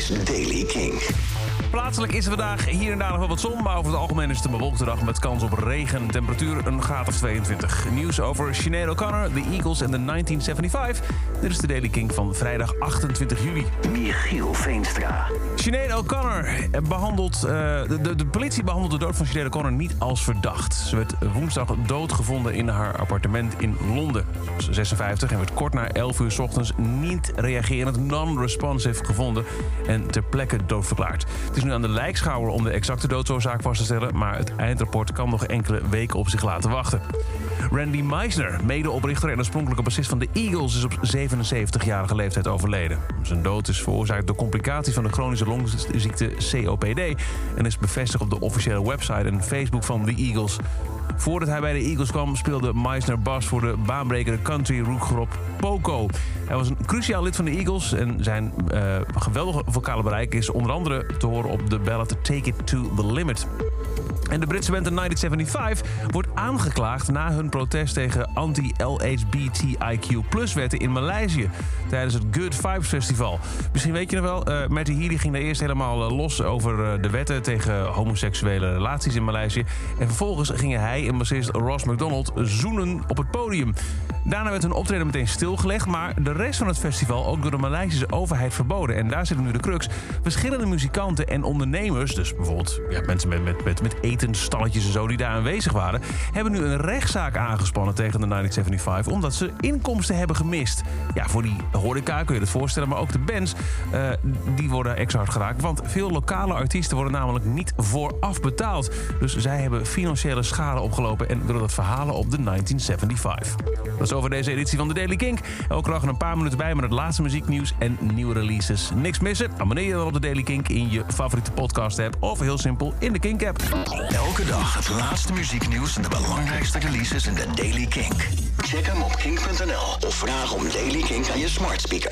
is Daily King. Plaatselijk is er vandaag hier en daar nog wel wat zon, maar over het algemeen is het een bewolkte dag met kans op regen. Temperatuur een graad of 22. Nieuws over Sinead O'Connor, de Eagles en de 1975. Dit is de Daily King van vrijdag 28 juli. Michiel Veenstra. Sinead O'Connor behandelt... eh, de, de, de politie behandelt de dood van Sinead O'Connor niet als verdacht. Ze werd woensdag doodgevonden in haar appartement in Londen. Ze was 56 en werd kort na 11 uur 's ochtends niet reagerend, non-responsive gevonden en ter plekke doodverklaard. Het is nu aan de lijkschouwer om de exacte doodsoorzaak vast te stellen, maar het eindrapport kan nog enkele weken op zich laten wachten. Randy Meisner, medeoprichter en oorspronkelijke bassist van de Eagles, is op 77-jarige leeftijd overleden. Zijn dood is veroorzaakt door complicaties van de chronische longziekte COPD en is bevestigd op de officiële website en Facebook van de Eagles. Voordat hij bij de Eagles kwam, speelde Meisner bas voor de baanbrekende country rockgroep Poco. Hij was een cruciaal lid van de Eagles en zijn eh, geweldige vocale bereik is onder andere te horen op de ballad Take It To The Limit. En de Britse band The 1975 wordt aangeklaagd na hun protest tegen anti-LHBTIQ-wetten in Maleisië tijdens het Good Vibes Festival. Misschien weet je nog wel, uh, Matty Healy ging daar eerst helemaal eh, los over eh, de wetten tegen homoseksuele relaties in Maleisië. En vervolgens gingen hij en bassist Ross McDonald zoenen op het podium. Daarna werd hun optreden meteen stilgelegd, maar de rest van het festival ook door de Maleisische overheid verboden. En daar zit nu de crux. Verschillende muzikanten en ondernemers, dus bijvoorbeeld ja, mensen met, met, met, met etensstalletjes en zo die daar aanwezig waren, hebben nu een rechtszaak aangespannen tegen de 1975 omdat ze inkomsten hebben gemist. Ja, voor die horeca kun je het voorstellen, maar ook de bands eh, die worden extra hard geraakt. Want veel lokale artiesten worden namelijk niet vooraf betaald. Dus zij hebben financiële schade opgelopen en willen dat verhalen op de 1975. Dat is over deze editie van de Daily Kink. Elke dag een paar minuten bij met het laatste muzieknieuws en nieuwe releases. Niks missen? Abonneer je op de Daily Kink in je favoriete podcast app of heel simpel in de Kink app. Elke dag het laatste muzieknieuws en de belangrijkste releases in de Daily Kink. Check hem op kink.nl of vraag om Daily Kink aan je smart speaker.